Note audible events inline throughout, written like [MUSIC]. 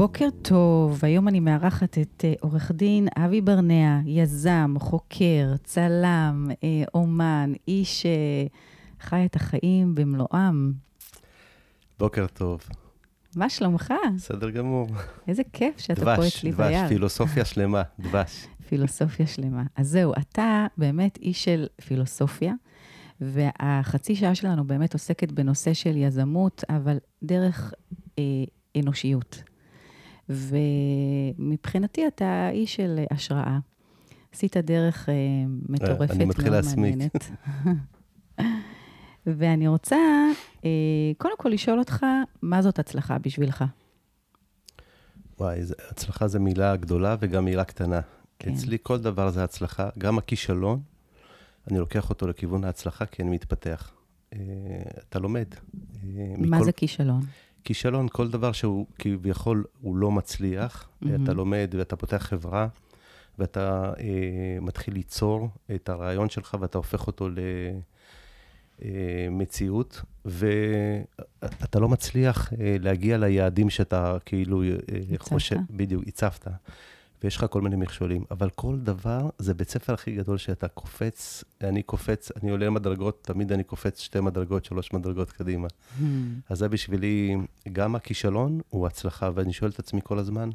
בוקר טוב, היום אני מארחת את uh, עורך דין אבי ברנע, יזם, חוקר, צלם, uh, אומן, איש uh, חי את החיים במלואם. בוקר טוב. מה שלומך? בסדר גמור. איזה כיף שאתה דבש, פה אצלי ביד. דבש, דבש, פילוסופיה [LAUGHS] שלמה, דבש. פילוסופיה שלמה. אז זהו, אתה באמת איש של פילוסופיה, והחצי שעה שלנו באמת עוסקת בנושא של יזמות, אבל דרך אה, אנושיות. ומבחינתי אתה איש של השראה. עשית דרך אה, מטורפת מאוד מעניינת. [LAUGHS] ואני רוצה אה, קודם כל לשאול אותך, מה זאת הצלחה בשבילך? וואי, הצלחה זו מילה גדולה וגם מילה קטנה. כן. אצלי כל דבר זה הצלחה, גם הכישלון, אני לוקח אותו לכיוון ההצלחה כי אני מתפתח. אה, אתה לומד. מה מכל... זה כישלון? כישלון, כל דבר שהוא כביכול הוא לא מצליח, mm-hmm. אתה לומד ואתה פותח חברה, ואתה אה, מתחיל ליצור את הרעיון שלך ואתה הופך אותו למציאות, אה, ואתה לא מצליח אה, להגיע ליעדים שאתה כאילו אה, חושב, בדיוק, הצבת. ויש לך כל מיני מכשולים, אבל כל דבר זה בית ספר הכי גדול שאתה קופץ, אני קופץ, אני עולה מדרגות, תמיד אני קופץ שתי מדרגות, שלוש מדרגות קדימה. Hmm. אז זה בשבילי, גם הכישלון הוא הצלחה, ואני שואל את עצמי כל הזמן,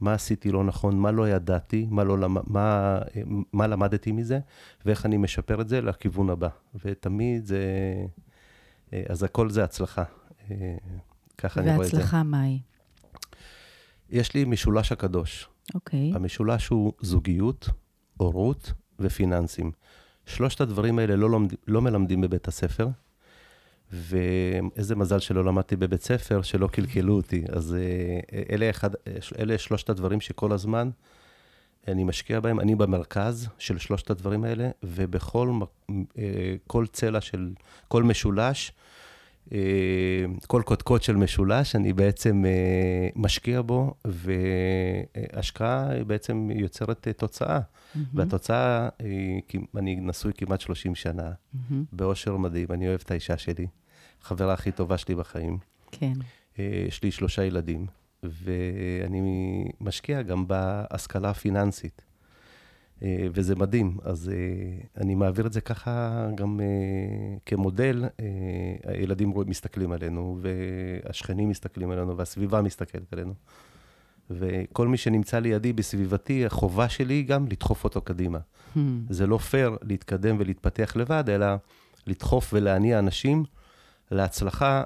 מה עשיתי לא נכון, מה לא ידעתי, מה, לא, מה, מה למדתי מזה, ואיך אני משפר את זה לכיוון הבא. ותמיד זה, אז הכל זה הצלחה. ככה אני רואה את זה. והצלחה מהי? יש לי משולש הקדוש. אוקיי. Okay. המשולש הוא זוגיות, הורות ופיננסים. שלושת הדברים האלה לא, לומד, לא מלמדים בבית הספר, ואיזה מזל שלא למדתי בבית ספר, שלא קלקלו אותי. אז אה, אלה, אחד, אלה שלושת הדברים שכל הזמן אני משקיע בהם. אני במרכז של שלושת הדברים האלה, ובכל אה, כל צלע של, כל משולש, כל קודקוד של משולש, אני בעצם אה, משקיע בו, והשקעה בעצם יוצרת אה, תוצאה. Mm-hmm. והתוצאה, אני נשוי כמעט 30 שנה, mm-hmm. באושר מדהים, אני אוהב את האישה שלי, החברה הכי טובה שלי בחיים. כן. יש לי שלושה ילדים, ואני משקיע גם בהשכלה הפיננסית. אה, וזה מדהים. אז אה, אני מעביר את זה ככה גם אה, כמודל. הילדים מסתכלים עלינו, והשכנים מסתכלים עלינו, והסביבה מסתכלת עלינו. וכל מי שנמצא לידי בסביבתי, החובה שלי גם לדחוף אותו קדימה. Hmm. זה לא פייר להתקדם ולהתפתח לבד, אלא לדחוף ולהניע אנשים להצלחה,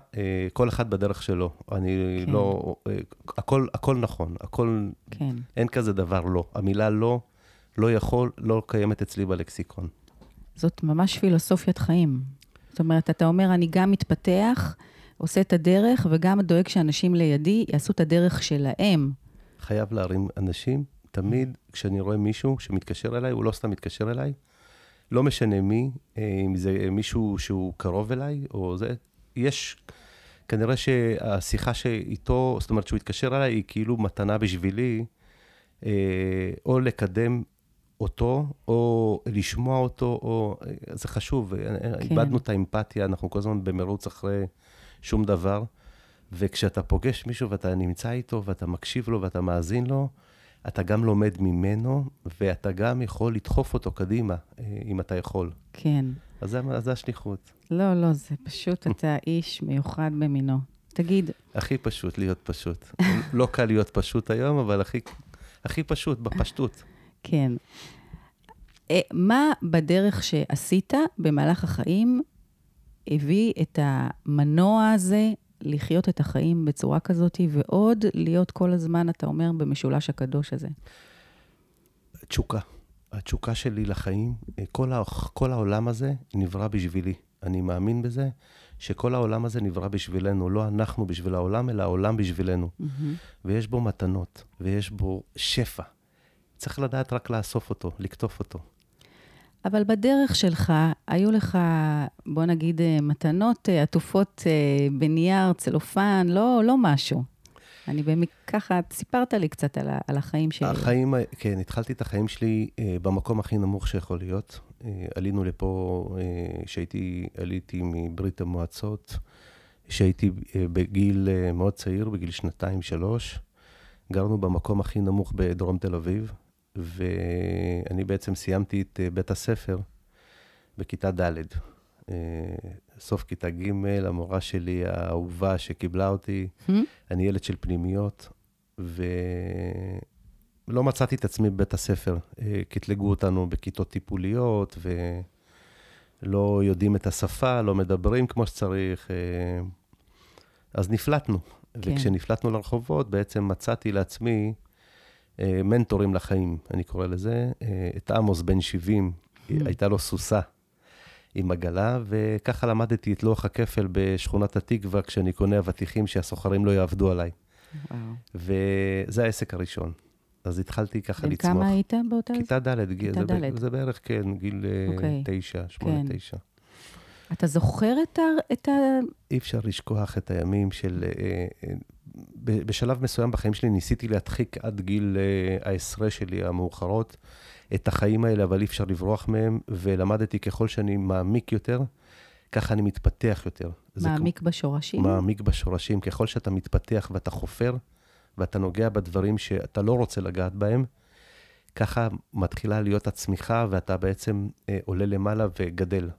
כל אחד בדרך שלו. אני כן. לא... הכל, הכל נכון, הכל... כן. אין כזה דבר לא. המילה לא לא יכול, לא קיימת אצלי בלקסיקון. זאת ממש פילוסופיית חיים. זאת אומרת, אתה אומר, אני גם מתפתח, עושה את הדרך, וגם דואג שאנשים לידי יעשו את הדרך שלהם. חייב להרים אנשים. תמיד כשאני רואה מישהו שמתקשר אליי, הוא לא סתם מתקשר אליי, לא משנה מי, אה, אם זה מישהו שהוא קרוב אליי, או זה, יש, כנראה שהשיחה שאיתו, זאת אומרת, שהוא התקשר אליי, היא כאילו מתנה בשבילי, אה, או לקדם אותו, או לשמוע אותו, או... זה חשוב, כן. איבדנו את האמפתיה, אנחנו כל הזמן במרוץ אחרי שום דבר. וכשאתה פוגש מישהו ואתה נמצא איתו, ואתה מקשיב לו ואתה מאזין לו, אתה גם לומד ממנו, ואתה גם יכול לדחוף אותו קדימה, אה, אם אתה יכול. כן. אז זה, אז זה השליחות. לא, לא, זה פשוט, אתה איש מיוחד במינו. תגיד... הכי פשוט להיות פשוט. [LAUGHS] לא קל להיות פשוט היום, אבל הכי, הכי פשוט, בפשטות. כן. אה, מה בדרך שעשית במהלך החיים הביא את המנוע הזה לחיות את החיים בצורה כזאת, ועוד להיות כל הזמן, אתה אומר, במשולש הקדוש הזה? תשוקה. התשוקה שלי לחיים, אה, כל, ה, כל העולם הזה נברא בשבילי. אני מאמין בזה, שכל העולם הזה נברא בשבילנו, לא אנחנו בשביל העולם, אלא העולם בשבילנו. Mm-hmm. ויש בו מתנות, ויש בו שפע. צריך לדעת רק לאסוף אותו, לקטוף אותו. אבל בדרך שלך, היו לך, בוא נגיד, אה, מתנות אה, עטופות אה, בנייר, צלופן, לא, לא משהו. אני באמת, ככה, סיפרת לי קצת על, על החיים שלי. החיים, כן, התחלתי את החיים שלי במקום הכי נמוך שיכול להיות. עלינו לפה, כשהייתי, עליתי מברית המועצות, כשהייתי בגיל מאוד צעיר, בגיל שנתיים, שלוש. גרנו במקום הכי נמוך בדרום תל אביב, ואני בעצם סיימתי את אה, בית הספר בכיתה ד'. אה, סוף כיתה ג', המורה שלי האהובה שקיבלה אותי, Hmm? אני ילד של פנימיות, ולא מצאתי את עצמי בבית הספר. אה, קטלגו אותנו בכיתות טיפוליות, ולא יודעים את השפה, לא מדברים כמו שצריך. אז נפלטנו. כן. וכשנפלטנו לרחובות, בעצם מצאתי לעצמי מנטורים לחיים, אני קורא לזה. אה, את עמוס, בן 70, Hmm. הייתה לו סוסה עם עגלה, וככה למדתי את לוח הכפל בשכונת התקווה, כשאני קונה אבטיחים שהסוחרים לא יעבדו עליי. וואו. וזה העסק הראשון. אז התחלתי ככה בן לצמוח. כמה היית באותה... כיתה ד', גיל, כיתה זה, ד'. זה בערך, כן, גיל אה, אוקיי. תשע, שמונה, כן. תשע. אתה זוכר את ה... את ה... אי אפשר לשכוח את הימים של... בשלב מסוים בחיים שלי ניסיתי להדחיק עד גיל אה, העשרה שלי, המאוחרות, את החיים האלה, אבל אי אפשר לברוח מהם, ולמדתי ככל שאני מעמיק יותר, ככה אני מתפתח יותר. מעמיק בשורשים? כמו- מעמיק בשורשים. ככל שאתה מתפתח ואתה חופר, ואתה נוגע בדברים שאתה לא רוצה לגעת בהם, ככה מתחילה להיות הצמיחה, ואתה בעצם אה, עולה למעלה וגדל.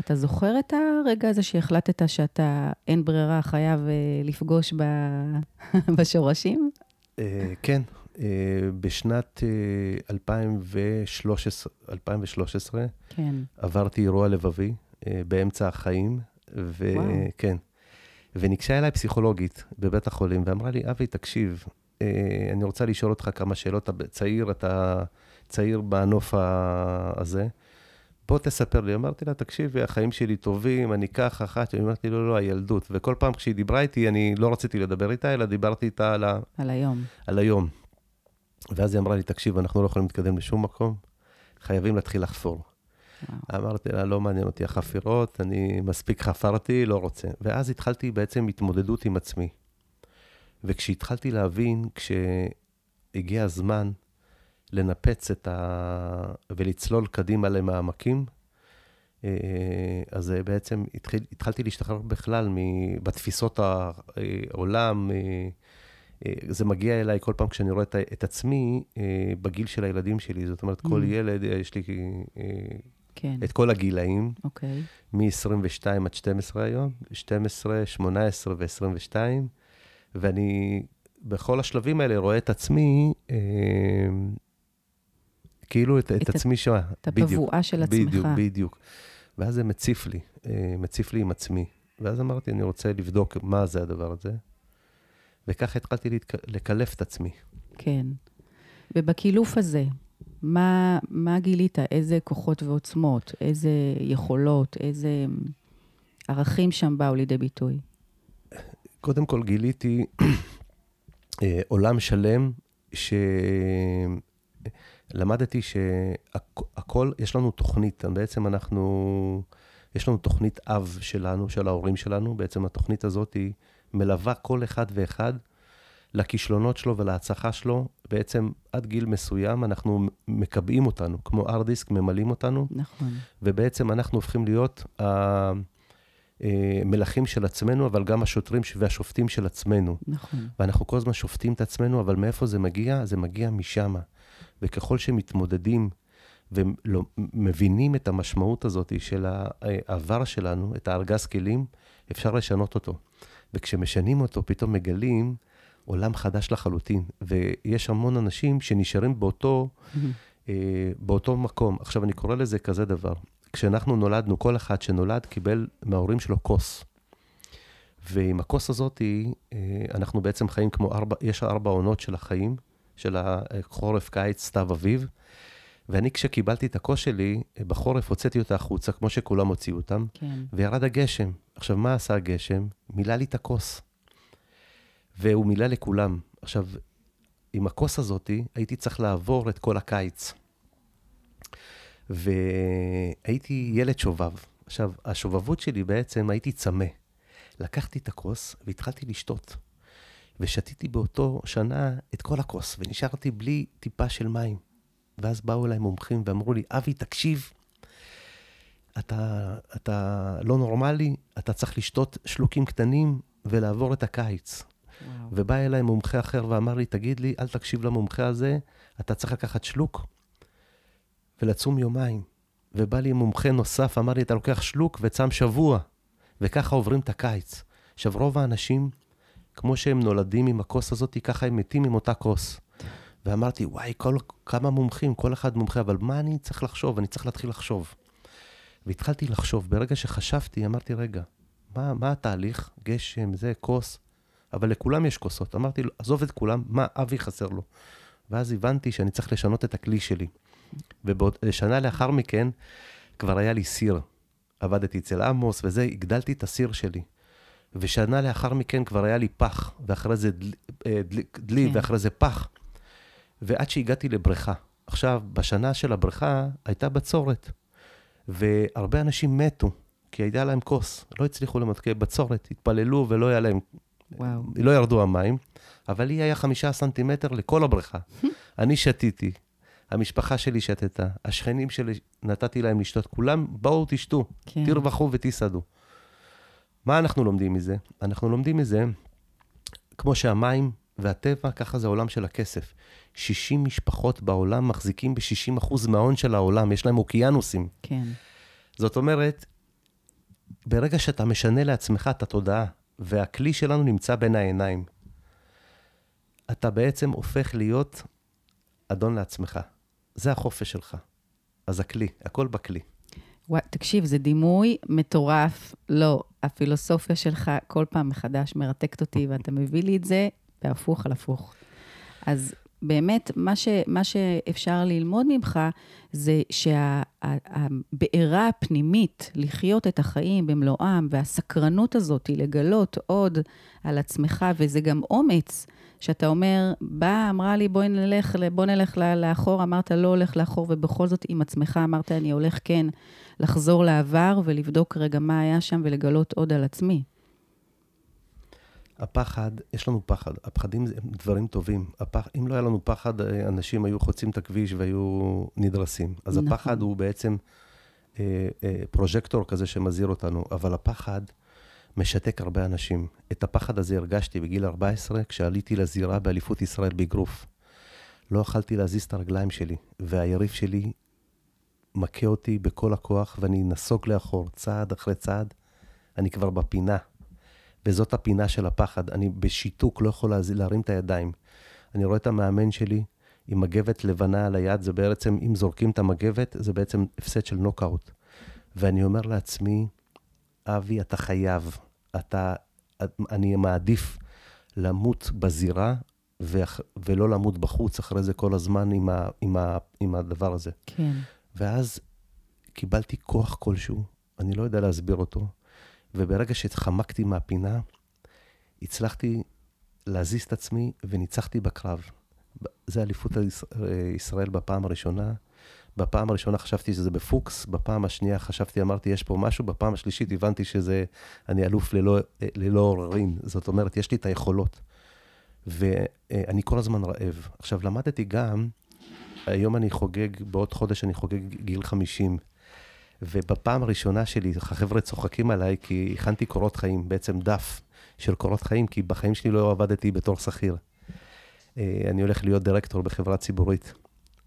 אתה זוכר את הרגע הזה שהחלטת שאתה, אין ברירה, חייב אה, לפגוש ב... [LAUGHS] בשורשים? אה, כן, אה, בשנת אה, 2013, 2013 כן. עברתי אירוע לבבי באמצע החיים. וכן. וניגשה אליי פסיכולוגית בבית החולים ואמרה לי, אבי, תקשיב, אני רוצה לשאול אותך כמה שאלות, אתה צעיר, אתה צעיר בנוף הזה. בוא תספר לי. אמרתי לה, תקשיבי, החיים שלי טובים, אני ככה, אחת, היא אמרתי, לא, לא, הילדות. וכל פעם כשהיא דיברה איתי, אני לא רציתי לדבר איתה, אלא דיברתי איתה על, ה, על היום. על היום. ואז היא אמרה לי, תקשיב, אנחנו לא יכולים להתקדם לשום מקום, חייבים להתחיל לחפור. וואו. אמרתי לה, לא מעניין אותי החפירות, אני מספיק חפרתי, לא רוצה. ואז התחלתי בעצם התמודדות עם עצמי. וכשהתחלתי להבין, כשהגיע הזמן לנפץ את ה... ולצלול קדימה למעמקים, אה, אז בעצם התחיל, התחלתי להשתחרר בכלל בתפיסות העולם. אה, אה, זה מגיע אליי כל פעם כשאני רואה את, עצמי בגיל של הילדים שלי. זאת אומרת, כל Mm. ילד, יש לי כן, את כל הגילאים, אוקיי. מ-22 עד 12 היום, 12, 18 ו-22, ואני בכל השלבים האלה רואה את עצמי, כאילו את, את, את עצמי שם. את הבבואה של עצמך. בדיוק, בדיוק. ואז זה מציף לי, אה, מציף לי עם עצמי. ואז אמרתי, אני רוצה לבדוק מה זה הדבר הזה. וככה התחלתי להתק... לקלף את עצמי. כן. ובקילוף הזה, מה, מה גילית? איזה כוחות ועוצמות, איזה יכולות, איזה ערכים שם באו לידי ביטוי? קודם כל גיליתי אה, עולם שלם, שלמדתי שהכל, יש לנו תוכנית, בעצם אנחנו, יש לנו תוכנית אב שלנו, של ההורים שלנו, בעצם התוכנית הזאת היא מלווה כל אחד ואחד לכישלונות שלו ולהצלחה שלו, בעצם עד גיל מסוים אנחנו מקבעים אותנו, כמו ארדיסק, ממלאים אותנו, נכון. ובעצם אנחנו הופכים להיות המלכים של עצמנו, אבל גם השוטרים והשופטים של עצמנו. נכון. ואנחנו כל הזמן שופטים את עצמנו, אבל מאיפה זה מגיע? זה מגיע משם. וככל שמתמודדים ומבינים את המשמעות הזאת של העבר שלנו, את הארגז כלים, אפשר לשנות אותו. וכשמשנים אותו, פתאום מגלים עולם חדש לחלוטין. ויש המון אנשים שנשארים באותו, אה, באותו מקום. עכשיו, אני קורא לזה כזה דבר. כשאנחנו נולדנו, כל אחד שנולד קיבל מההורים שלו כוס. ועם הכוס הזאת, אה, אנחנו בעצם חיים כמו ארבע, יש ארבע עונות של החיים, של החורף, קיץ, סתיו, אביב. ואני, כשקיבלתי את הכוס שלי, בחורף הוצאתי אותה החוצה, כמו שכולם הוציאו אותם, כן. וירד הגשם. עכשיו, מה עשה הגשם? מילא לי את הכוס. והוא מילא לכולם. עכשיו, עם הכוס הזאת, הייתי צריך לעבור את כל הקיץ. והייתי ילד שובב. עכשיו, השובבות שלי בעצם, הייתי צמא. לקחתי את הכוס והתחלתי לשתות. ושתיתי באותו שנה את כל הכוס, ונשארתי בלי טיפה של מים. ואז באו אליי מומחים ואמרו לי, אבי, תקשיב, אתה, אתה לא נורמלי, אתה צריך לשתות שלוקים קטנים ולעבור את הקיץ. וואו. ובא אליי מומחה אחר ואמר לי, תגיד לי, אל תקשיב למומחה הזה, אתה צריך לקחת שלוק ולצום יומיים. ובא לי מומחה נוסף, אמר לי, אתה לוקח שלוק וצם שבוע, וככה עוברים את הקיץ. עכשיו, רוב האנשים, כמו שהם נולדים עם הכוס הזאת, ככה הם מתים עם אותה כוס. ואמרתי, וואי, כל, כמה מומחים, כל אחד מומחה, אבל מה אני צריך לחשוב? אני צריך להתחיל לחשוב. והתחלתי לחשוב. ברגע שחשבתי, אמרתי, רגע, מה, מה התהליך? גשם, זה, כוס. אבל לכולם יש כוסות. אמרתי עזוב את כולם, מה אבי חסר לו? ואז הבנתי שאני צריך לשנות את הכלי שלי. ושנה לאחר מכן, כבר היה לי סיר. עבדתי אצל עמוס וזה, הגדלתי את הסיר שלי. ושנה לאחר מכן כבר היה לי פח, ואחרי זה דלי, אה, דלי, דלי כן. ואחרי זה פח. ועד שהגעתי לבריכה. עכשיו, בשנה של הבריכה הייתה בצורת, והרבה אנשים מתו, כי הייתה להם כוס, לא הצליחו למתקה בצורת, התפללו ולא היה להם, וואו. לא ירדו המים, אבל לי היה חמישה סנטימטר לכל הבריכה. [LAUGHS] אני שתיתי, המשפחה שלי שתתה, השכנים שלי, נתתי להם לשתות, כולם, בואו תשתו, כן. תרווחו ותסעדו. מה אנחנו לומדים מזה? אנחנו לומדים מזה, כמו שהמים והטבע, ככה זה העולם של הכסף. 60 משפחות בעולם מחזיקים ב-60% מההון של העולם, יש להם אוקיינוסים. כן. זאת אומרת, ברגע שאתה משנה לעצמך את התודעה, והכלי שלנו נמצא בין העיניים, אתה בעצם הופך להיות אדון לעצמך. זה החופש שלך. אז הכלי, הכל בכלי. וואי, תקשיב, זה דימוי מטורף. לא, הפילוסופיה שלך כל פעם מחדש מרתקת אותי, ואתה מביא לי את זה בהפוך על הפוך. אז באמת, מה, ש, מה שאפשר ללמוד ממך זה שהבעירה הפנימית, לחיות את החיים במלואם, והסקרנות הזאת לגלות עוד על עצמך, וזה גם אומץ, שאתה אומר, באה, אמרה לי, בואי נלך, בוא נלך לאחור, אמרת, לא הולך לאחור, ובכל זאת עם עצמך אמרת, אני הולך כן לחזור לעבר ולבדוק רגע מה היה שם ולגלות עוד על עצמי. הפחד, יש לנו פחד. הפחדים הם דברים טובים. הפח, אם לא היה לנו פחד, אנשים היו חוצים את הכביש והיו נדרסים. אז נכון. הפחד הוא בעצם אה, אה, פרוז'קטור כזה שמזהיר אותנו, אבל הפחד משתק הרבה אנשים. את הפחד הזה הרגשתי בגיל 14, כשעליתי לזירה באליפות ישראל באגרוף. לא יכלתי להזיז את הרגליים שלי, והיריב שלי מכה אותי בכל הכוח, ואני נסוג לאחור, צעד אחרי צעד. אני כבר בפינה. וזאת הפינה של הפחד. אני בשיתוק לא יכול להרים את הידיים. אני רואה את המאמן שלי עם מגבת לבנה על היד, זה בעצם, אם זורקים את המגבת, זה בעצם הפסד של נוקאוט. ואני אומר לעצמי, אבי, אתה חייב. אתה, אני מעדיף למות בזירה ו, ולא למות בחוץ אחרי זה כל הזמן עם, ה, עם, ה, עם הדבר הזה. כן. ואז קיבלתי כוח כלשהו, אני לא יודע להסביר אותו, וברגע שהתחמקתי מהפינה, הצלחתי להזיז את עצמי וניצחתי בקרב. זה אליפות ישראל בפעם הראשונה. בפעם הראשונה חשבתי שזה בפוקס, בפעם השנייה חשבתי, אמרתי, יש פה משהו, בפעם השלישית הבנתי שזה, אני אלוף ללא, ללא עוררין. זאת אומרת, יש לי את היכולות. ואני כל הזמן רעב. עכשיו, למדתי גם, היום אני חוגג, בעוד חודש אני חוגג גיל 50. ובפעם הראשונה שלי, החבר'ה צוחקים עליי, כי הכנתי קורות חיים, בעצם דף של קורות חיים, כי בחיים שלי לא עבדתי בתור שכיר. אה, אני הולך להיות דירקטור בחברה ציבורית.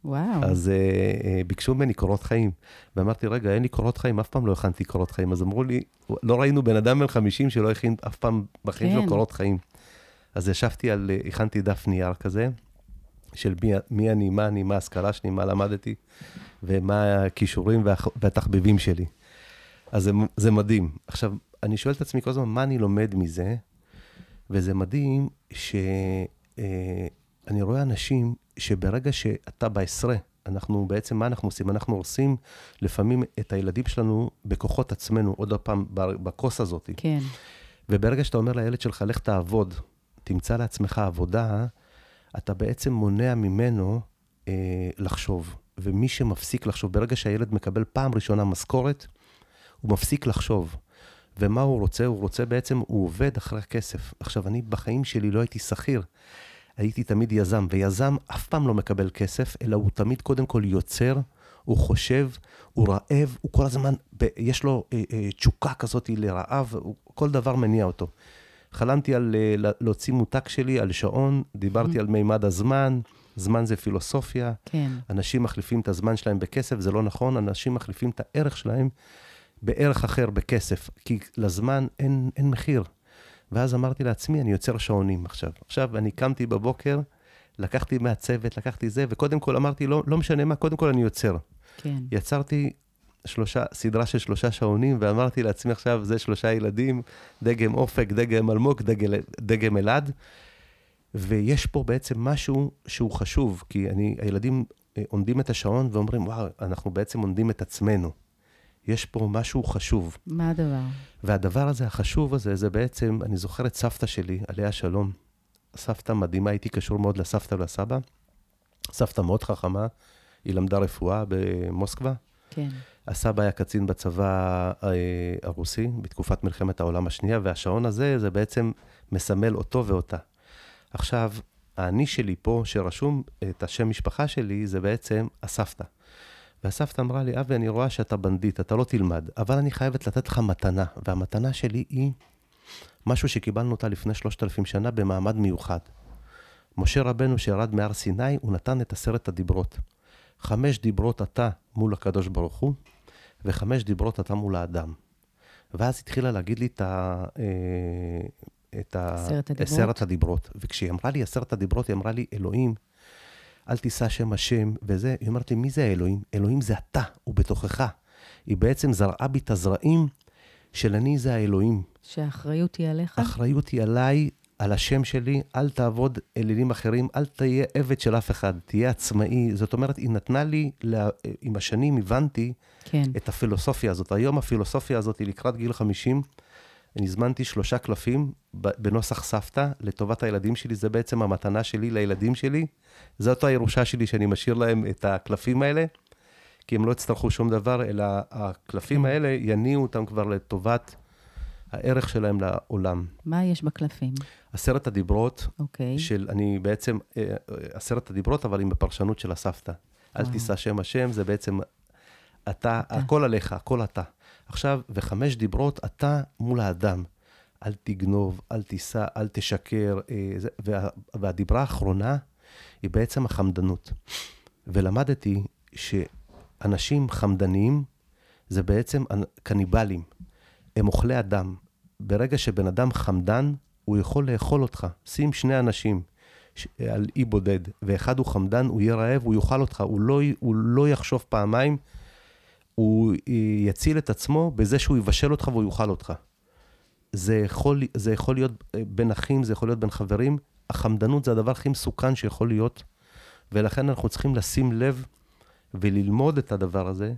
וואו. אז uh, uh, ביקשו ממני קורות חיים, ואמרתי, רגע, אין לי קורות חיים, אף פעם לא הכנתי קורות חיים. אז אמרו לי, לא ראינו בן אדם בן 50 שלא הכין אף פעם בחיים כן. שלו קורות חיים. אז ישבתי על, הכנתי דף נייר כזה, של מי, מי אני, מה אני, מה ההשכלה שלי, מה למדתי, ומה הכישורים והתחביבים שלי. אז זה, זה מדהים. עכשיו, אני שואל את עצמי כל הזמן, מה אני לומד מזה? וזה מדהים שאני אה, רואה אנשים שברגע שאתה בעשרה, אנחנו בעצם, מה אנחנו עושים? אנחנו הורסים לפעמים את הילדים שלנו בכוחות עצמנו, עוד פעם, בכוס הזאת. כן. וברגע שאתה אומר לילד שלך, לך תעבוד, תמצא לעצמך עבודה, אתה בעצם מונע ממנו אה, לחשוב. ומי שמפסיק לחשוב, ברגע שהילד מקבל פעם ראשונה משכורת, הוא מפסיק לחשוב. ומה הוא רוצה? הוא רוצה בעצם, הוא עובד אחרי הכסף. עכשיו, אני בחיים שלי לא הייתי שכיר, הייתי תמיד יזם, ויזם אף פעם לא מקבל כסף, אלא הוא תמיד קודם כל יוצר, הוא חושב, הוא רעב, הוא כל הזמן, ב, יש לו אה, אה, תשוקה כזאת לרעב, הוא, כל דבר מניע אותו. חלמתי על אה, לה- להוציא מותג שלי, על שעון, דיברתי על מימד הזמן, זמן זה פילוסופיה. כן. אנשים מחליפים את הזמן שלהם בכסף, זה לא נכון, אנשים מחליפים את הערך שלהם בערך אחר, בכסף, כי לזמן אין, אין מחיר. ואז אמרתי לעצמי, אני יוצר שעונים עכשיו. עכשיו, אני קמתי בבוקר, לקחתי מהצוות, לקחתי זה, וקודם כל אמרתי, לא, לא משנה מה, קודם כל אני יוצר. כן. יצרתי שלושה, סדרה של שלושה שעונים, ואמרתי לעצמי עכשיו, זה שלושה ילדים, דגם אופק, דגם אלמוג, דגל, דגם אלעד. ויש פה בעצם משהו שהוא חשוב, כי אני, הילדים אה, עונדים את השעון ואומרים, וואו, אנחנו בעצם עונדים את עצמנו. יש פה משהו חשוב. מה הדבר? והדבר הזה, החשוב הזה, זה בעצם, אני זוכר את סבתא שלי, עליה שלום. סבתא מדהימה, הייתי קשור מאוד לסבתא ולסבא. סבתא מאוד חכמה, היא למדה רפואה במוסקבה. כן. הסבא היה קצין בצבא אה, הרוסי בתקופת מלחמת העולם השנייה, והשעון הזה, זה בעצם מסמל אותו ואותה. עכשיו, האני שלי פה, שרשום את השם משפחה שלי, זה בעצם הסבתא. והסבתא אמרה לי, אבי, אני רואה שאתה בנדיט, אתה לא תלמד, אבל אני חייבת לתת לך מתנה, והמתנה שלי היא משהו שקיבלנו אותה לפני שלושת אלפים שנה במעמד מיוחד. משה רבנו שירד מהר סיני, הוא נתן את עשרת הדיברות. חמש דיברות אתה מול הקדוש ברוך הוא, וחמש דיברות אתה מול האדם. ואז התחילה להגיד לי את ה... אה, את ה... עשרת הדיברות? עשרת הדיברות. וכשהיא אמרה לי עשרת הדיברות, היא אמרה לי, אלוהים, אל תישא שם השם, וזה, היא אומרת לי, מי זה האלוהים? אלוהים זה אתה, הוא בתוכך. היא בעצם זרעה בי את הזרעים של אני זה האלוהים. שהאחריות היא עליך? האחריות היא עליי, על השם שלי, אל תעבוד אלילים אחרים, אל תהיה עבד של אף אחד, תהיה עצמאי. זאת אומרת, היא נתנה לי, לה- עם השנים הבנתי כן. את הפילוסופיה הזאת. היום הפילוסופיה הזאת היא לקראת גיל 50. אני הזמנתי שלושה קלפים בנוסח סבתא לטובת הילדים שלי, זה בעצם המתנה שלי לילדים שלי. זאת הירושה שלי שאני משאיר להם את הקלפים האלה, כי הם לא יצטרכו שום דבר, אלא הקלפים האלה יניעו אותם כבר לטובת הערך שלהם לעולם. מה יש בקלפים? עשרת הדיברות אוקיי. של, אני בעצם, אה, אה, עשרת הדיברות, אבל עם הפרשנות של הסבתא. אל וואו. תישא שם השם, זה בעצם, אתה, אתה. הכל עליך, הכל אתה. עכשיו, וחמש דיברות, אתה מול האדם. אל תגנוב, אל תישא, אל תשקר. אה, וה, והדיברה האחרונה היא בעצם החמדנות. ולמדתי שאנשים חמדניים זה בעצם קניבלים. הם אוכלי אדם. ברגע שבן אדם חמדן, הוא יכול לאכול אותך. שים שני אנשים על אי בודד, ואחד הוא חמדן, הוא יהיה רעב, הוא יאכל אותך, הוא לא, הוא לא יחשוב פעמיים, הוא י- יציל את עצמו בזה שהוא יבשל אותך והוא יאכל אותך. זה יכול, זה יכול להיות אה, בין אחים, זה יכול להיות בין חברים. החמדנות זה הדבר הכי מסוכן שיכול להיות, ולכן אנחנו צריכים לשים לב וללמוד את הדבר הזה,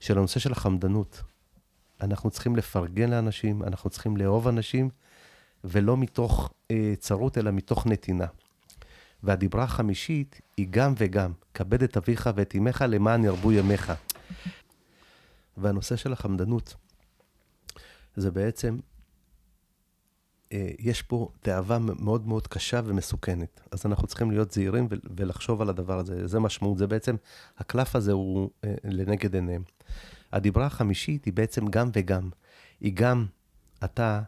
של הנושא של החמדנות. אנחנו צריכים לפרגן לאנשים, אנחנו צריכים לאהוב אנשים, ולא מתוך אה, צרות, אלא מתוך נתינה. והדיברה החמישית היא גם וגם, כבד את אביך ואת אמך למען ירבו ימיך. והנושא של החמדנות, זה בעצם, אה, יש פה תאווה מאוד מאוד קשה ומסוכנת. אז אנחנו צריכים להיות זהירים ולחשוב על הדבר הזה. זה משמעות, זה בעצם, הקלף הזה הוא אה, לנגד עיניהם. הדיברה החמישית היא בעצם גם וגם. היא גם אתה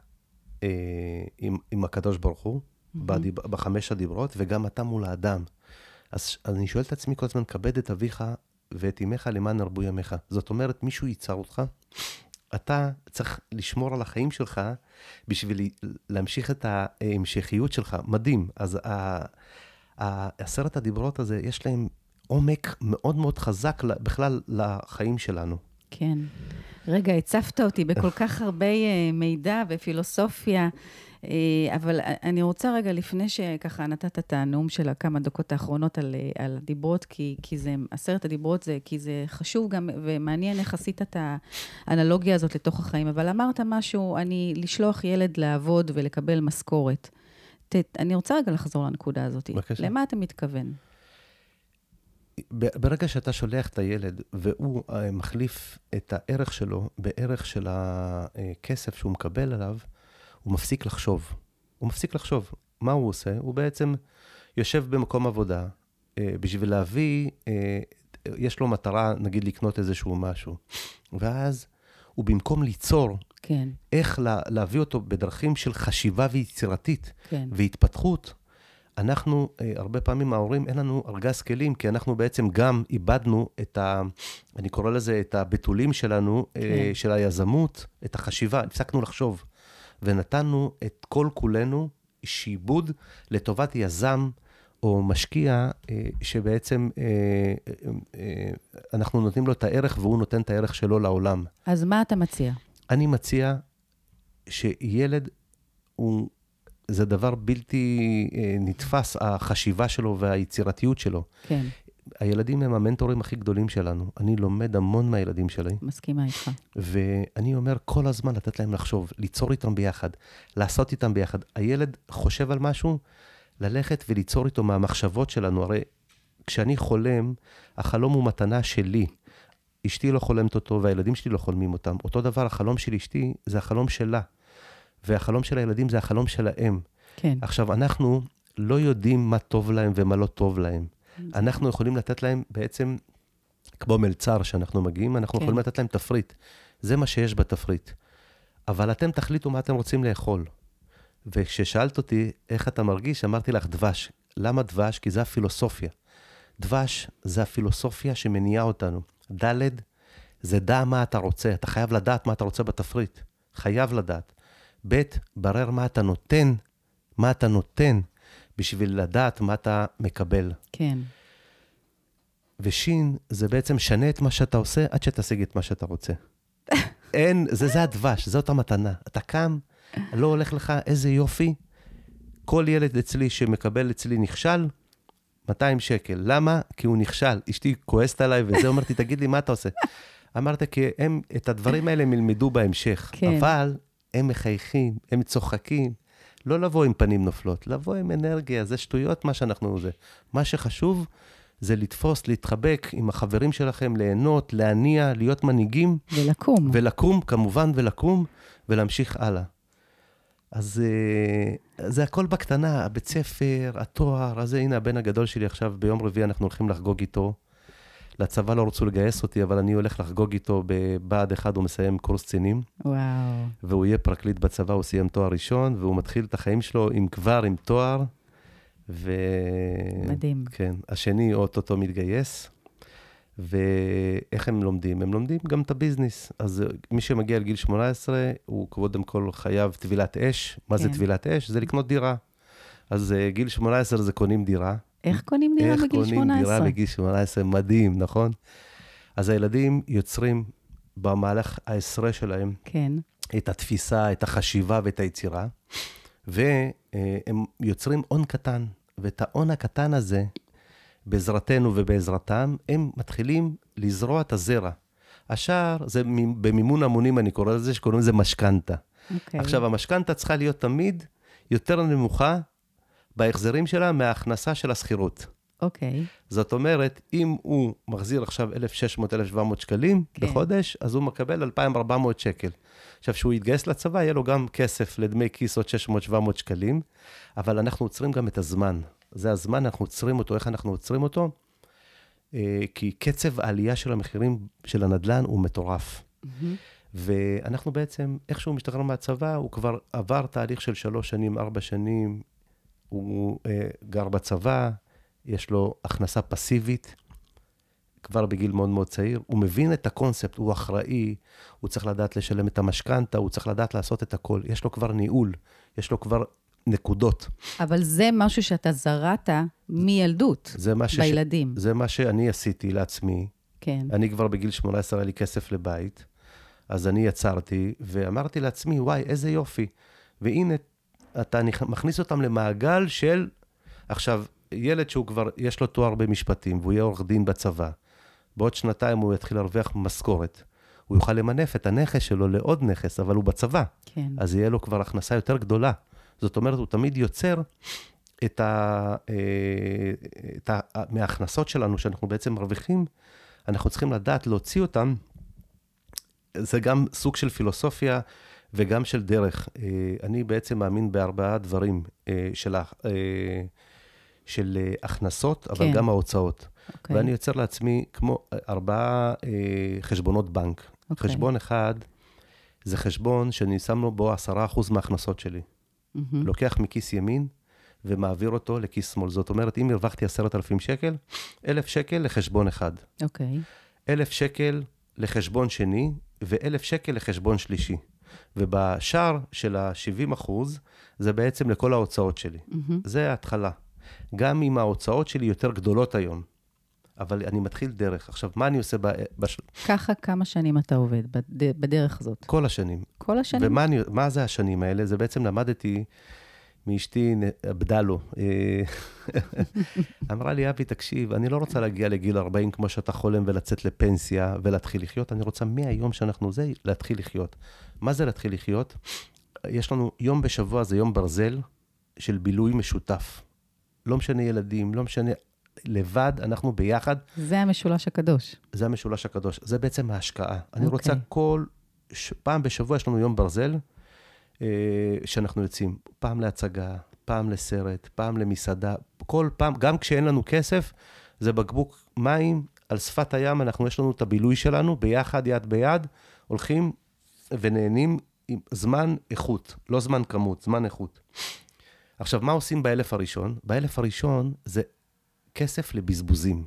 אה, עם, עם הקדוש ברוך הוא, בדיב, בחמש הדיברות, וגם אתה מול האדם. אז אז אני שואל את עצמי כל הזמן, כבד את אביך ואת אמך למען ירבו ימיך. זאת אומרת, מישהו ייצר אותך, אתה צריך לשמור על החיים שלך בשביל להמשיך את ההמשכיות שלך. מדהים. אז עשרת הדיברות הזה, יש להם עומק מאוד מאוד חזק בכלל לחיים שלנו. כן. רגע, הצפת אותי בכל כך הרבה אה, מידע ופילוסופיה, אבל אני רוצה רגע, לפני שככה נתת את הנאום של הכמה דקות האחרונות על, אה, על הדיברות, כי, כי זה, עשרת הדיברות זה, כי זה חשוב גם, ומעניין איך עשית את האנלוגיה הזאת לתוך החיים, אבל אמרת משהו, אני, לשלוח ילד לעבוד ולקבל משכורת. ת, אני רוצה רגע לחזור לנקודה הזאת. בבקשה. למה אתה מתכוון? ברגע שאתה שולח את הילד והוא אה, מחליף את הערך שלו בערך של הכסף שהוא מקבל עליו, הוא מפסיק לחשוב. הוא מפסיק לחשוב. מה הוא עושה? הוא בעצם יושב במקום עבודה אה, בשביל להביא, אה, יש לו מטרה, נגיד, לקנות איזשהו משהו. ואז הוא במקום ליצור כן, איך לה, להביא אותו בדרכים של חשיבה ויצירתית כן. והתפתחות. אנחנו, אה, הרבה פעמים ההורים, אין לנו ארגז כלים, כי אנחנו בעצם גם איבדנו את ה... אני קורא לזה את הבתולים שלנו, כן. כן. של היזמות, את החשיבה, הפסקנו לחשוב. ונתנו את כל כולנו שעבוד לטובת יזם או משקיע, אה, שבעצם אה, אה, אנחנו נותנים לו את הערך והוא נותן את הערך שלו לעולם. אז מה אתה מציע? אני מציע שילד הוא, זה דבר בלתי נתפס, החשיבה שלו והיצירתיות שלו. כן, הילדים הם המנטורים הכי גדולים שלנו. אני לומד המון מהילדים שלי, מסכימה איתך. ואני אומר כל הזמן לתת להם לחשוב, ליצור איתם ביחד, לעשות איתם ביחד. הילד חושב על משהו, ללכת וליצור איתו מהמחשבות שלנו. הרי כשאני חולם, החלום הוא מתנה שלי. אשתי לא חולמת אותו והילדים שלי לא חולמים אותם. אותו דבר, החלום של אשתי זה החלום שלה. והחלום של הילדים זה החלום שלהם. כן, עכשיו, אנחנו לא יודעים מה טוב להם ומה לא טוב להם. אנחנו יכולים לתת להם בעצם, כמו מלצר שאנחנו מגיעים, אנחנו כן. יכולים לתת להם תפריט. זה מה שיש בתפריט. אבל אתם תחליטו מה אתם רוצים לאכול. וכששאלת אותי איך אתה מרגיש, אמרתי לך דבש. למה דבש? כי זה הפילוסופיה. דבש זה הפילוסופיה שמניעה אותנו. ד' זה דע מה אתה רוצה. אתה חייב לדעת מה אתה רוצה בתפריט. חייב לדעת. ב', ברר מה אתה נותן, מה אתה נותן, בשביל לדעת מה אתה מקבל. כן, ושין, זה בעצם שנה את מה שאתה עושה עד שתשיג את מה שאתה רוצה. [LAUGHS] אין, זה, זה הדבש, זאת המתנה. אתה קם, לא הולך לך, איזה יופי. כל ילד אצלי שמקבל אצלי נכשל, 200 שקל. למה? כי הוא נכשל. אשתי כועסת עליי וזה, אומרת לי, תגיד לי, מה אתה עושה? אמרת, כי הם, את הדברים האלה הם ילמדו בהמשך. כן. אבל הם מחייכים, הם צוחקים. לא לבוא עם פנים נופלות, לבוא עם אנרגיה, זה שטויות מה שאנחנו זה. מה שחשוב זה לתפוס, להתחבק עם החברים שלכם, ליהנות, להניע, להיות מנהיגים, ולקום. ולקום, כמובן, ולקום, ולהמשיך הלאה. אז אה, זה הכל בקטנה, הבית ספר, התואר, אז הנה הבן הגדול שלי עכשיו, ביום רביעי אנחנו הולכים לחגוג איתו. לצבא לא רצו לגייס אותי, אבל אני הולך לחגוג איתו בבה"ד 1, הוא מסיים קורס קצינים, וואו, והוא יהיה פרקליט בצבא, הוא סיים תואר ראשון, והוא מתחיל את החיים שלו עם כבר עם תואר, ו... מדהים. כן, השני אוטוטו מתגייס. ואיך הם לומדים? הם לומדים גם את הביזנס. אז מי שמגיע לגיל 18, הוא קודם כל חייב טבילת אש. מה זה כן. טבילת אש? זה לקנות דירה. אז אה, גיל 18 זה קונים דירה. איך קונים דירה איך בגיל קונים 18? דירה בגיל 18? מדהים, נכון? אז הילדים יוצרים במהלך העשרה שלהם כן, את התפיסה, את החשיבה ואת היצירה, והם יוצרים הון קטן. ואת ההון הקטן הזה, בעזרתנו ובעזרתם, הם מתחילים לזרוע את הזרע. השאר זה במימון המונים, אני קורא לזה, שקוראים לזה משכנתה. אוקיי. עכשיו, המשכנתה צריכה להיות תמיד יותר נמוכה בהחזרים שלה מההכנסה של השכירות. אוקיי, זאת אומרת, אם הוא מחזיר עכשיו 1,600-1,700 שקלים כן. כן. בחודש, אז הוא מקבל 2,400 שקל. עכשיו, כשהוא יתגייס לצבא, יהיה לו גם כסף לדמי כיס עוד 600-700 שקלים, אבל אנחנו עוצרים גם את הזמן. זה הזמן, אנחנו עוצרים אותו. איך אנחנו עוצרים אותו? אה, כי קצב העלייה של המחירים של הנדל"ן הוא מטורף. מהמם. ואנחנו בעצם, איך שהוא משתחרר מהצבא, הוא כבר עבר תהליך של שלוש שנים, ארבע שנים, הוא אה, גר בצבא, יש לו הכנסה פסיבית, כבר בגיל מאוד מאוד צעיר. הוא מבין את הקונספט, הוא אחראי, הוא צריך לדעת לשלם את המשכנתה, הוא צריך לדעת לעשות את הכל. יש לו כבר ניהול, יש לו כבר נקודות. אבל זה משהו שאתה זרעת מילדות, זה מה, שש... בילדים. זה מה שאני עשיתי לעצמי. כן, אני כבר בגיל 18 היה לי כסף לבית, אז אני יצרתי, ואמרתי לעצמי, וואי, איזה יופי. והנה, אתה מכניס אותם למעגל של... עכשיו, ילד שהוא כבר, יש לו תואר במשפטים, והוא יהיה עורך דין בצבא, בעוד שנתיים הוא יתחיל להרוויח משכורת. הוא יוכל למנף את הנכס שלו לעוד נכס, אבל הוא בצבא, כן. אז יהיה לו כבר הכנסה יותר גדולה. זאת אומרת, הוא תמיד יוצר את ה... אה, את ה... מההכנסות שלנו, שאנחנו בעצם מרוויחים, אנחנו צריכים לדעת להוציא אותם. זה גם סוג של פילוסופיה וגם של דרך. אה, אני בעצם מאמין בארבעה דברים אה, של, אה, של הכנסות, אבל כן. גם ההוצאות. אוקיי. ואני יוצר לעצמי כמו ארבעה חשבונות בנק. אוקיי. חשבון אחד זה חשבון שאני שם לו בו 10% מההכנסות שלי. מהמם. לוקח מכיס ימין ומעביר אותו לכיס שמאל. זאת אומרת, אם הרווחתי 10,000 שקל, 1,000 שקל לחשבון אחד. אוקיי. 1,000 שקל לחשבון שני ו-1,000 שקל לחשבון שלישי. ובשאר של ה-70 אחוז, זה בעצם לכל ההוצאות שלי. מהמם. זה ההתחלה. גם אם ההוצאות שלי יותר גדולות היום, אבל אני מתחיל דרך. עכשיו, מה אני עושה ב... בש... ככה כמה שנים אתה עובד בד- בדרך הזאת? כל השנים? כל השנים? ומה אני, זה השנים האלה? זה בעצם למדתי מאשתי עבדלו. אה, [LAUGHS] אמרה לי, אבי, תקשיב, אני לא רוצה להגיע לגיל 40 כמו שאתה חולם ולצאת לפנסיה ולהתחיל לחיות, אני רוצה מהיום שאנחנו זה, להתחיל לחיות. מה זה להתחיל לחיות? יש לנו יום בשבוע, זה יום ברזל של בילוי משותף. לא משנה ילדים, לא משנה, לבד, אנחנו ביחד, זה המשולש הקדוש. זה המשולש הקדוש. זה בעצם ההשקעה. אני אוקיי. רוצה כל... ש... פעם בשבוע יש לנו יום ברזל, שאנחנו יוצאים. פעם להצגה, פעם לסרט, פעם למסעדה. כל פעם, גם כשאין לנו כסף, זה בקבוק מים על שפת הים, אנחנו, יש לנו את הבילוי שלנו, ביחד, יד ביד, הולכים ונהנים עם זמן איכות, לא זמן כמות, זמן איכות. עכשיו, מה עושים באלף הראשון? באלף הראשון זה כסף לבזבוזים.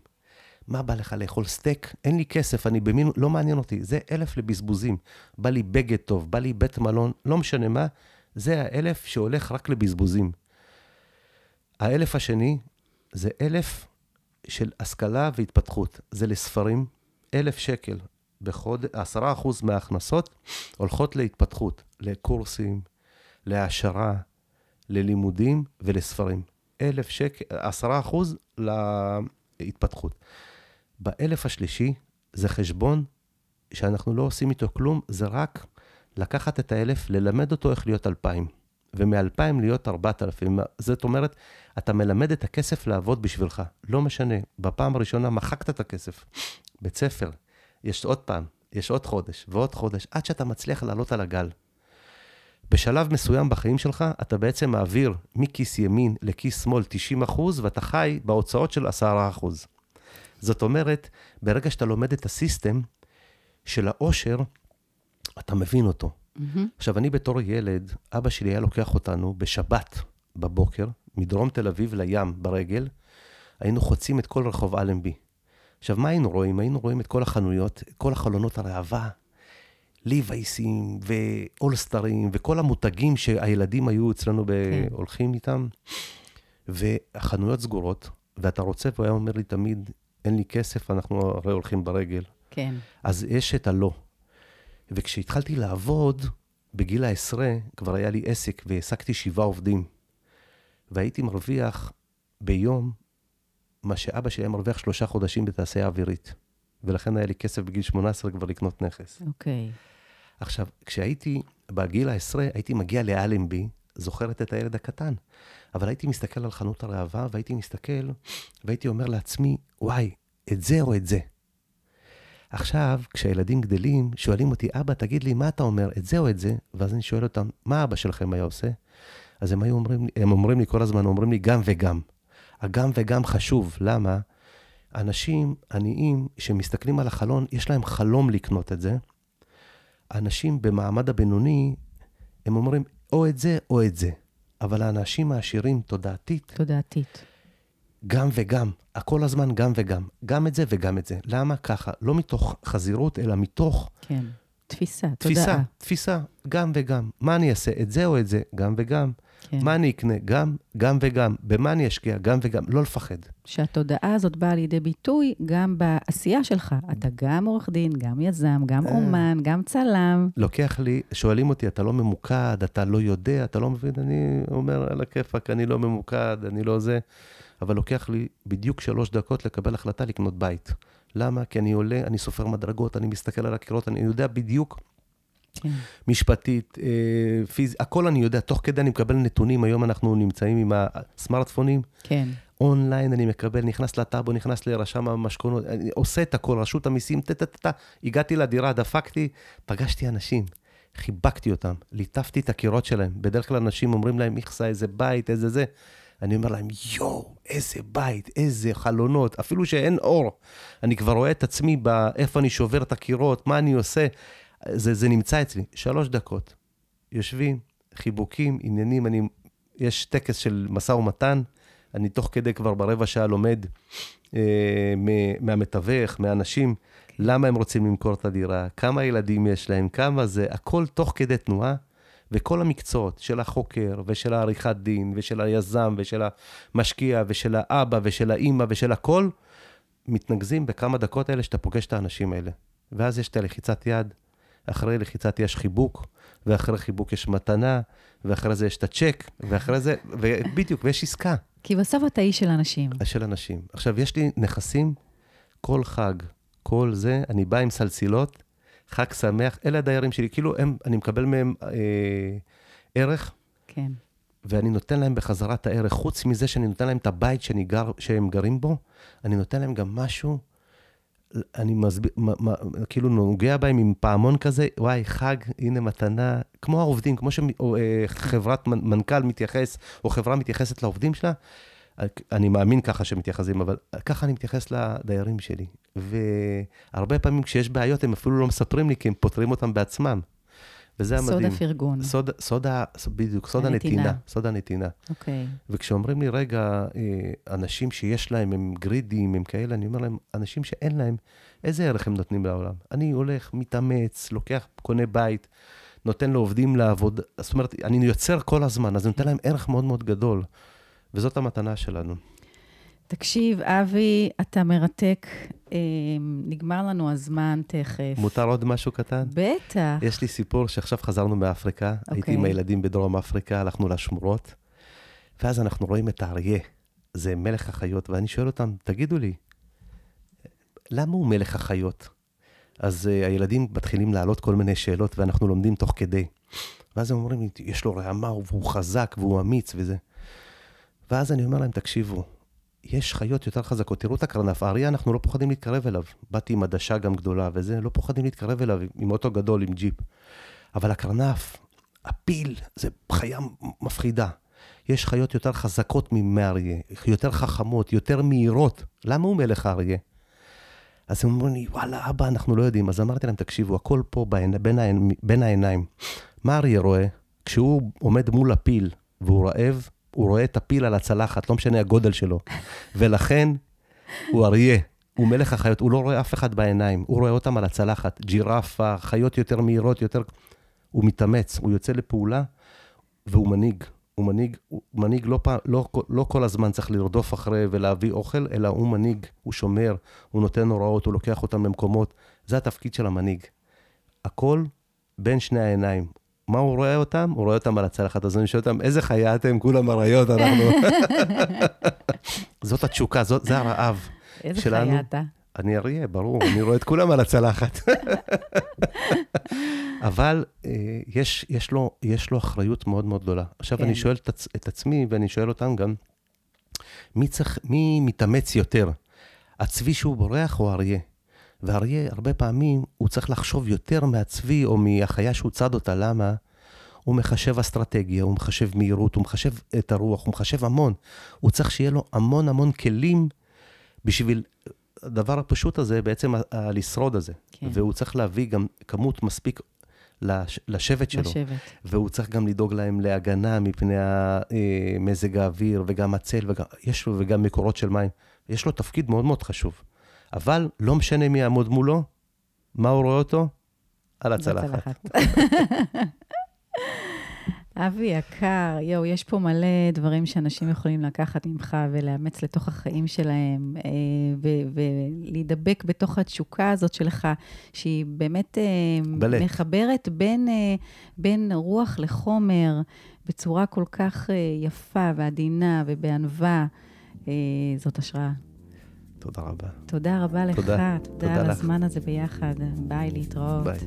מה בא לך לאכול סטייק? אין לי כסף, אני במין... לא מעניין אותי. זה אלף לבזבוזים. בא לי בגד טוב, בא לי בית מלון, לא משנה מה. זה האלף שהולך רק לבזבוזים. האלף השני זה אלף של השכלה והתפתחות. זה לספרים, אלף שקל בחודש, עשרה אחוז מההכנסות הולכות להתפתחות, לקורסים, להעשרה, ללימודים ולספרים. אלף שקל, עשרה אחוז להתפתחות. באלף השלישי זה חשבון שאנחנו לא עושים איתו כלום, זה רק לקחת את האלף, ללמד אותו איך להיות אלפיים, ומאלפיים להיות ארבעת אלפים. זאת אומרת, אתה מלמד את הכסף לעבוד בשבילך. לא משנה, בפעם הראשונה מחקת את הכסף. בית ספר, יש עוד פעם, יש עוד חודש ועוד חודש, עד שאתה מצליח לעלות על הגל. בשלב מסוים בחיים שלך, אתה בעצם מעביר מכיס ימין לכיס שמאל 90 אחוז, ואתה חי בהוצאות של 10 אחוז. זאת אומרת, ברגע שאתה לומד את הסיסטם של העושר, אתה מבין אותו. מהמם. עכשיו, אני בתור ילד, אבא שלי היה לוקח אותנו בשבת בבוקר, מדרום תל אביב לים ברגל, היינו חוצים את כל רחוב אלנבי. עכשיו, מה היינו רואים? היינו רואים את כל החנויות, כל החלונות הראווה, ליווייסים ואולסטרים וכל המותגים שהילדים היו אצלנו כן. הולכים איתם, והחנויות סגורות, ואתה רוצה, והוא היה אומר לי תמיד, אין לי כסף, אנחנו הרי הולכים ברגל. כן. אז יש את הלא. וכשהתחלתי לעבוד, בגיל העשרה, כבר היה לי עסק והעסקתי שבעה עובדים. והייתי מרוויח ביום מה שאבא שלי היה מרוויח שלושה חודשים בתעשייה אווירית. ולכן היה לי כסף בגיל 18 כבר לקנות נכס. אוקיי. עכשיו, כשהייתי בגיל העשרה, הייתי מגיע לאלנבי, זוכרת את הילד הקטן, אבל הייתי מסתכל על חנות הראווה, והייתי מסתכל, והייתי אומר לעצמי, וואי, את זה או את זה? עכשיו, כשהילדים גדלים, שואלים אותי, אבא, תגיד לי, מה אתה אומר, את זה או את זה? ואז אני שואל אותם, מה אבא שלכם היה עושה? אז הם היו אומרים, הם אומרים לי כל הזמן, אומרים לי גם וגם. הגם וגם חשוב, למה? אנשים עניים שמסתכלים על החלון, יש להם חלום לקנות את זה. האנשים במעמד הבינוני, הם אומרים או את זה או את זה. אבל האנשים העשירים תודעתית, תודעתית. גם וגם, כל הזמן גם וגם. גם את זה וגם את זה. למה ככה? לא מתוך חזירות, אלא מתוך כן. תפיסה, תפיסה, תודעה. תפיסה, גם וגם. מה אני אעשה, את זה או את זה? גם וגם. כן. מה אני אקנה? גם, גם וגם. במה אני אשקיע? גם וגם. לא לפחד. שהתודעה הזאת באה לידי ביטוי גם בעשייה שלך. אתה גם עורך דין, גם יזם, גם אה. אומן, גם צלם. לוקח לי, שואלים אותי, אתה לא ממוקד, אתה לא יודע, אתה לא מבין, אני אומר, על הכיפאק, אני לא ממוקד, אני לא זה, אבל לוקח לי בדיוק שלוש דקות לקבל החלטה לקנות בית. למה? כי אני עולה, אני סופר מדרגות, אני מסתכל על הקירות, אני יודע בדיוק, כן. משפטית, אה, פיזית, הכל אני יודע, תוך כדי אני מקבל נתונים, היום אנחנו נמצאים עם הסמארטפונים, כן. אונליין אני מקבל, נכנס לטאבו, נכנס לרשם המשכונות, אני עושה את הכל, רשות המיסים, טה-טה-טה, הגעתי לדירה, דפקתי, פגשתי אנשים, חיבקתי אותם, ליטפתי את הקירות שלהם. בדרך כלל אנשים אומרים להם, מכסה, איזה בית, איזה זה. אני אומר להם, יואו, איזה בית, איזה חלונות, אפילו שאין אור. אני כבר רואה את עצמי באיפה אני שובר את הקירות, מה אני עושה. זה, זה נמצא אצלי, שלוש דקות. יושבים, חיבוקים, עניינים, אני, יש טקס של משא ומתן, אני תוך כדי כבר ברבע שעה לומד אה, מהמתווך, מהאנשים, למה הם רוצים למכור את הדירה, כמה ילדים יש להם, כמה זה, הכל תוך כדי תנועה. וכל המקצועות של החוקר ושל העריכת דין ושל היזם ושל המשקיע ושל האבא ושל האימא ושל הכל, מתנקזים בכמה דקות האלה שאתה פוגש את האנשים האלה. ואז יש את הלחיצת יד, אחרי לחיצת יש חיבוק, ואחרי חיבוק יש מתנה, ואחרי זה יש את הצ'ק, ואחרי זה, ובדיוק, ויש עסקה. כי בסוף אתה איש של אנשים. של אנשים. עכשיו, יש לי נכסים, כל חג, כל זה, אני בא עם סלסילות, חג שמח, אלה הדיירים שלי, כאילו הם, אני מקבל מהם אה, ערך. כן. ואני נותן להם בחזרה את הערך. חוץ מזה שאני נותן להם את הבית שאני גר, שהם גרים בו, אני נותן להם גם משהו, אני מסביר, כאילו נוגע בהם עם פעמון כזה, וואי, חג, הנה מתנה, כמו העובדים, כמו שחברת אה, מנכ"ל מתייחס, או חברה מתייחסת לעובדים שלה, אני מאמין ככה שמתייחסים, אבל ככה אני מתייחס לדיירים שלי. והרבה פעמים כשיש בעיות, הם אפילו לא מספרים לי, כי הם פותרים אותם בעצמם. וזה המדהים. סוד הפרגון. סוד, סוד ה... בדיוק, סוד הנתינה. הנתינה. סוד הנתינה. אוקיי. Okay. וכשאומרים לי, רגע, אה, אנשים שיש להם, הם גרידים, הם כאלה, אני אומר להם, אנשים שאין להם, איזה ערך הם נותנים לעולם? אני הולך, מתאמץ, לוקח, קונה בית, נותן לעובדים לעבוד, זאת אומרת, אני יוצר כל הזמן, אז אני נותן להם ערך מאוד מאוד גדול. וזאת המתנה שלנו. תקשיב, אבי, אתה מרתק. אה, נגמר לנו הזמן תכף. מותר עוד משהו קטן? בטח. יש לי סיפור שעכשיו חזרנו מאפריקה. Okay. הייתי עם אוקיי. הילדים בדרום אפריקה, הלכנו לשמורות, ואז אנחנו רואים את האריה. זה מלך החיות, ואני שואל אותם, תגידו לי, למה הוא מלך החיות? אז uh, הילדים מתחילים להעלות כל מיני שאלות, ואנחנו לומדים תוך כדי. ואז הם אומרים לי, יש לו רעמה, והוא חזק, והוא אמיץ וזה. ואז אני אומר להם, תקשיבו, יש חיות יותר חזקות, תראו את הקרנף, האריה, אנחנו לא פוחדים להתקרב אליו. באתי עם עדשה גם גדולה וזה, לא פוחדים להתקרב אליו, עם אוטו גדול, עם ג'יפ. אבל הקרנף, הפיל, זה חיה מפחידה. יש חיות יותר חזקות מאריה, יותר חכמות, יותר מהירות. למה הוא מלך האריה? אז הם אומרים לי, וואלה, אבא, אנחנו לא יודעים. אז אמרתי להם, תקשיבו, הכל פה בין, בין, בין העיניים. מה אריה רואה? כשהוא עומד מול הפיל והוא רעב, הוא רואה את הפיל על הצלחת, לא משנה הגודל שלו. ולכן הוא אריה, הוא מלך החיות, הוא לא רואה אף אחד בעיניים, הוא רואה אותם על הצלחת. ג'ירפה, חיות יותר מהירות, יותר... הוא מתאמץ, הוא יוצא לפעולה, והוא מנהיג. הוא מנהיג, הוא מנהיג לא, פעם, לא, לא כל הזמן צריך לרדוף אחרי ולהביא אוכל, אלא הוא מנהיג, הוא שומר, הוא נותן הוראות, הוא לוקח אותם למקומות. זה התפקיד של המנהיג. הכל בין שני העיניים. מה הוא רואה אותם? הוא רואה אותם על הצלחת, אז אני שואל אותם, איזה חיה אתם? כולם אריות, אנחנו... [LAUGHS] זאת התשוקה, זאת, זה הרעב איזה שלנו. איזה חיה אתה? אני אריה, ברור, אני רואה את כולם על הצלחת. [LAUGHS] אבל אה, יש, יש, לו, יש לו אחריות מאוד מאוד גדולה. עכשיו, כן. אני שואל את, עצ, את עצמי, ואני שואל אותם גם, מי, צריך, מי מתאמץ יותר? הצבי שהוא בורח או האריה? ואריה, הרבה פעמים, הוא צריך לחשוב יותר מהצבי או מהחיה שהוא צד אותה. למה? הוא מחשב אסטרטגיה, הוא מחשב מהירות, הוא מחשב את הרוח, הוא מחשב המון. הוא צריך שיהיה לו המון המון כלים בשביל הדבר הפשוט הזה, בעצם הלשרוד הזה. כן. והוא צריך להביא גם כמות מספיק לש, לשבט שלו. לשבט. והוא צריך גם לדאוג להם להגנה מפני אה, מזג האוויר, וגם הצל, וגם, יש לו, וגם מקורות של מים. יש לו תפקיד מאוד מאוד חשוב. אבל לא משנה מי יעמוד מולו, מה הוא רואה אותו? על הצלחת. [LAUGHS] אבי יקר, יואו, יש פה מלא דברים שאנשים יכולים לקחת ממך ולאמץ לתוך החיים שלהם, אה, ולהידבק בתוך התשוקה הזאת שלך, שהיא באמת אה, בלט. מחברת בין, אה, בין רוח לחומר בצורה כל כך יפה ועדינה ובענווה. זאת השראה. תודה רבה. תודה רבה לך. תודה, תודה, תודה על לך. הזמן הזה ביחד. ביי, להתראות. ביי.